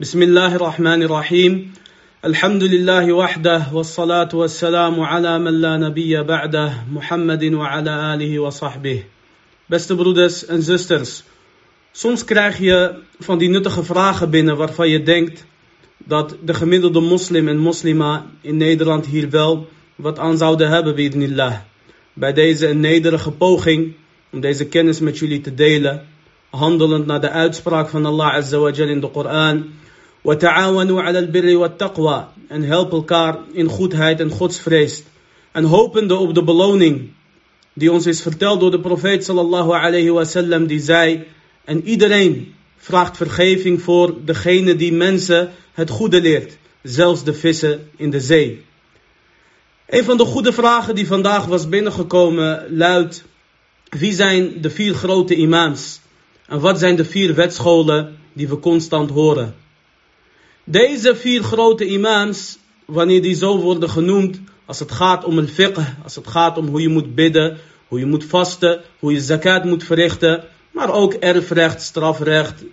بسم الله الرحمن الرحيم الحمد لله وحده والصلاة والسلام على من لا نبي بعده محمد وعلى آله وصحبه Beste broeders en zusters, soms krijg je van die nuttige vragen binnen waarvan je denkt dat de gemiddelde moslim en moslima in Nederland hier wel wat aan zouden hebben, bi'idnillah. Bij deze een nederige poging om deze kennis met jullie te delen, handelend naar de uitspraak van Allah Azza wa Jal in de Koran. وَتَعَاوَنُوا عَلَى الْبِرِّ وَالتَّقْوَى En help elkaar in goedheid en godsvrees. En hopende op de beloning die ons is verteld door de profeet sallallahu alayhi wasallam die zei en iedereen vraagt vergeving voor degene die mensen het goede leert, zelfs de vissen in de zee. Een van de goede vragen die vandaag was binnengekomen luidt: wie zijn de vier grote imams En wat zijn de vier wetscholen die we constant horen? Deze vier grote imams, wanneer die zo worden genoemd, als het gaat om een fiqh, als het gaat om hoe je moet bidden, hoe je moet vasten, hoe je zakat moet verrichten, maar ook erfrecht, strafrecht,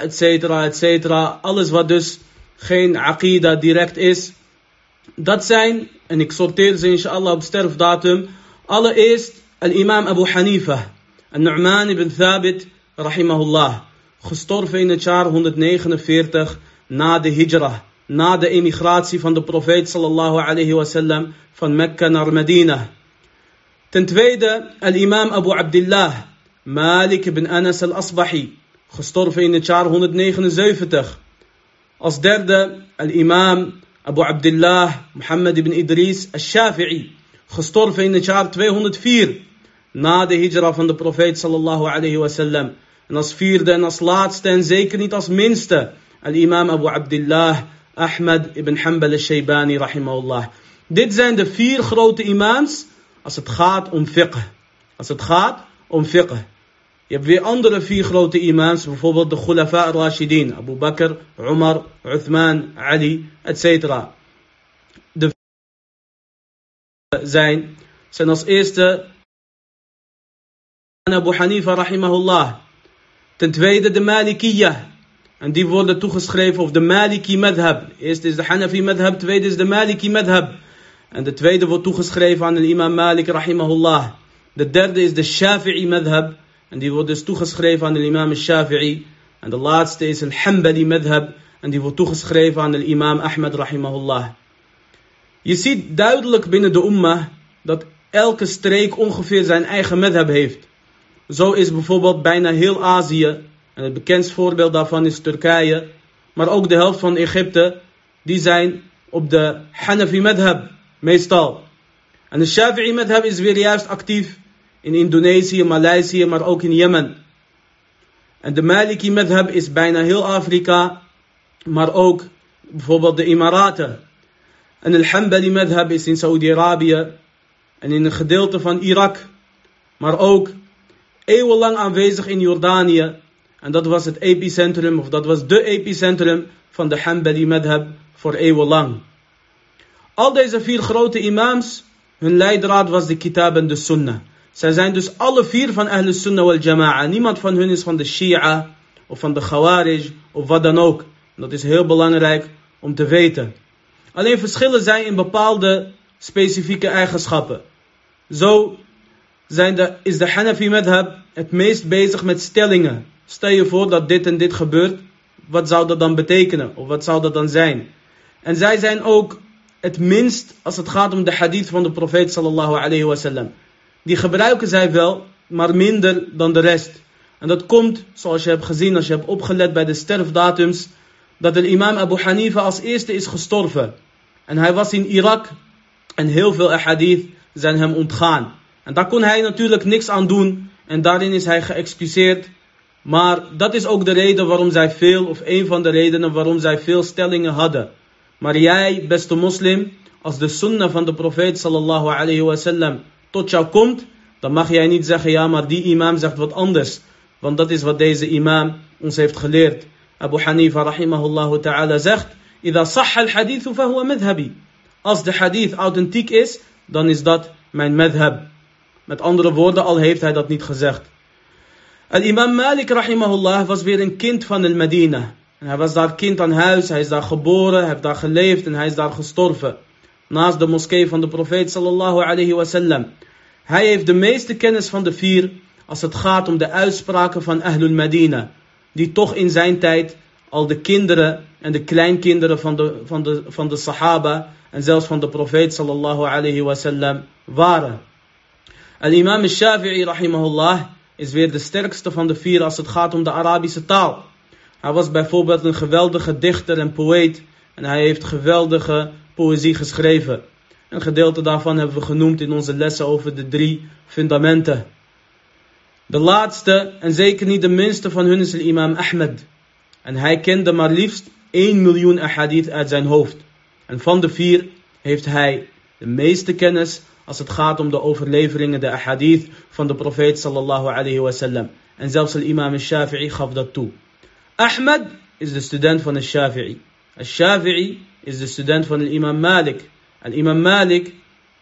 et cetera, et cetera. Alles wat dus geen aqida direct is. Dat zijn, en ik sorteer ze inshallah op sterfdatum, allereerst al-imam Abu Hanifa, al-Nu'man ibn Thabit, rahimahullah, gestorven in het jaar 149 na de hijrah, na de emigratie van de profeet sallallahu alayhi wasallam van Mekka naar Medina. Ten tweede, al-imam Abu Abdullah, Malik ibn Anas al-Asbahi, gestorven in het jaar 179. Als derde, al-imam Abu Abdullah Muhammad ibn Idris al-Shafi'i, gestorven in het jaar 204, na de hijra van de profeet sallallahu alayhi wasallam. En als vierde en als laatste en zeker niet als minste, al-imam Abu Abdullah Ahmad ibn Hanbal al-Shaybani rahimahullah. Dit zijn de vier grote imams als het gaat om fiqh. Als het gaat om fiqh. Je hebt weer andere vier grote imams, bijvoorbeeld de Khulafa al-Rashidin, Abu Bakr, Umar, Uthman, Ali, etc. De zijn, zijn als eerste Abu Hanifa rahimahullah. Ten tweede de Malikiyah. En die worden toegeschreven of de Maliki madhab. Eerst is de Hanafi madhab, tweede is de Maliki madhab. En de tweede wordt toegeschreven aan de imam Malik rahimahullah. De derde is de Shafi'i madhab. En die wordt dus toegeschreven aan de imam Shafi'i. En de laatste is een Hanbali madhab. En die wordt toegeschreven aan de imam Ahmad rahimahullah. Je ziet duidelijk binnen de ummah dat elke streek ongeveer zijn eigen madhab heeft. Zo is bijvoorbeeld bijna heel Azië, en het bekendst voorbeeld daarvan is Turkije, maar ook de helft van Egypte, die zijn op de Hanafi madhab, meestal. En de Shafi'i madhab is weer juist actief in Indonesië, Maleisië, maar ook in Jemen. En de Maliki madhab is bijna heel Afrika, maar ook bijvoorbeeld de Emiraten. En de Hanbali madhab is in Saudi-Arabië en in een gedeelte van Irak, maar ook eeuwenlang aanwezig in Jordanië. En dat was het epicentrum, of dat was de epicentrum van de Hanbali madhab voor eeuwenlang. Al deze vier grote imams, hun leidraad was de kitab en de sunnah. Zij zijn dus alle vier van Ahl Sunnah wal Jama'a. Niemand van hun is van de Shia of van de Khawarij of wat dan ook. Dat is heel belangrijk om te weten. Alleen verschillen zijn in bepaalde specifieke eigenschappen. Zo zijn de, is de Hanafi madhab het meest bezig met stellingen. Stel je voor dat dit en dit gebeurt. Wat zou dat dan betekenen? Of wat zou dat dan zijn? En zij zijn ook het minst als het gaat om de hadith van de profeet sallallahu alayhi wasallam. Die gebruiken zij wel, maar minder dan de rest. En dat komt, zoals je hebt gezien als je hebt opgelet bij de sterfdatums, dat de imam Abu Hanifa als eerste is gestorven. En hij was in Irak en heel veel hadith zijn hem ontgaan. En daar kon hij natuurlijk niks aan doen en daarin is hij geëxcuseerd. Maar dat is ook de reden waarom zij veel, of een van de redenen waarom zij veel stellingen hadden. Maar jij, beste moslim, als de sunnah van de profeet sallallahu alayhi wasallam tot jou komt, dan mag jij niet zeggen, ja maar die imam zegt wat anders. Want dat is wat deze imam ons heeft geleerd. Abu Hanifa rahimahullah ta'ala zegt, إذا صح الحديث فهو مذهبي. Als de hadith authentiek is, dan is dat mijn madhab. Met andere woorden, al heeft hij dat niet gezegd. Al-imam Malik rahimahullah was weer een kind van al-Medina. Hij was daar kind aan huis, hij is daar geboren, hij heeft daar geleefd en hij is daar gestorven. Naast de moskee van de profeet sallallahu alayhi wasallam. Hij heeft de meeste kennis van de vier als het gaat om de uitspraken van Ahlul Medina. Die toch in zijn tijd al de kinderen en de kleinkinderen van de, van de, van de Sahaba en zelfs van de profeet sallallahu alayhi wasallam waren. Al-imam al-Shafi'i rahimahullah is weer de sterkste van de vier als het gaat om de Arabische taal. Hij was bijvoorbeeld een geweldige dichter en poëet en hij heeft geweldige poëzie geschreven. Een gedeelte daarvan hebben we genoemd in onze lessen over de drie fundamenten. De laatste en zeker niet de minste van hun is de imam Ahmed. En hij kende maar liefst 1 miljoen ahadith uit zijn hoofd. En van de vier heeft hij de meeste kennis als het gaat om de overleveringen, de ahadith van de profeet sallallahu alayhi wasallam. En zelfs de imam al-Shafi'i gaf dat toe. Ahmed is de student van al-Shafi'i. Al-Shafi'i is de student van de imam Malik. En imam Malik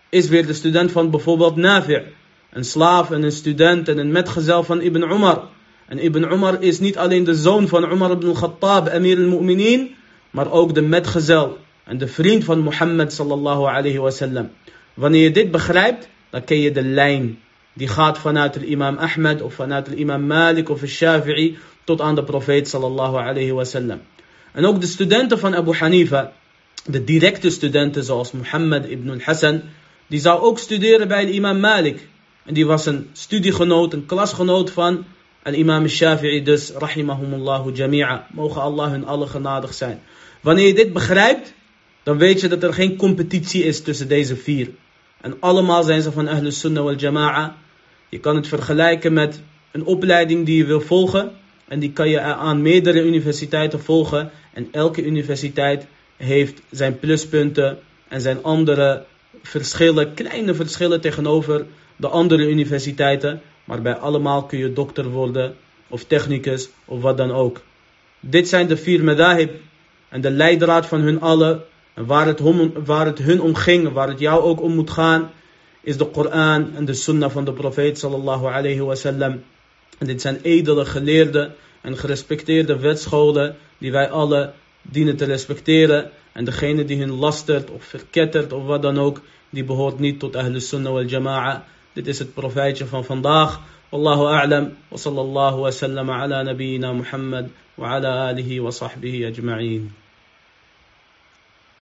is weer de student van bijvoorbeeld Nafi' een slaaf en een student en een metgezel van Ibn Umar. En Ibn Umar is niet alleen de zoon van Umar ibn Khattab, Amir al-Mu'minin, maar ook de metgezel en de vriend van Mohammed sallallahu alayhi wasallam. Wanneer je dit begrijpt, dan ken je de lijn. Die gaat vanuit de imam Ahmed of vanuit de imam Malik of Shafi'i tot aan de profeet sallallahu alayhi wasallam. En ook de studenten van Abu Hanifa, de directe studenten zoals Mohammed ibn al-Hassan, die zou ook studeren bij de imam Malik. En die was een studiegenoot, een klasgenoot van al-imam Shafi'i, dus rahimahumullahu jami'a. Mogen Allah hun alle genadig zijn. Wanneer je dit begrijpt, dan weet je dat er geen competitie is tussen deze vier. En allemaal zijn ze van Ahlus Sunnah wal Jama'a. Je kan het vergelijken met een opleiding die je wil volgen. En die kan je aan meerdere universiteiten volgen. En elke universiteit heeft zijn pluspunten en zijn andere verschillen, kleine verschillen tegenover de andere universiteiten, maar bij allemaal kun je dokter worden, of technicus, of wat dan ook. Dit zijn de vier medahib en de leidraad van hun allen, en waar het, waar het hun om ging, waar het jou ook om moet gaan, is de Koran en de sunnah van de profeet sallallahu alayhi wasallam. En dit zijn edele geleerde en gerespecteerde wetscholen die wij alle dienen te respecteren. En degene die hun lastert of verkettert of wat dan ook, die behoort niet tot Ahlus Sunnah wal Jama'a. Dit is het profeetje van vandaag. Wallahu a'lam. Wa sallallahu wa sallam ala nabiyyina Muhammad wa ala alihi wa sahbihi ajma'in.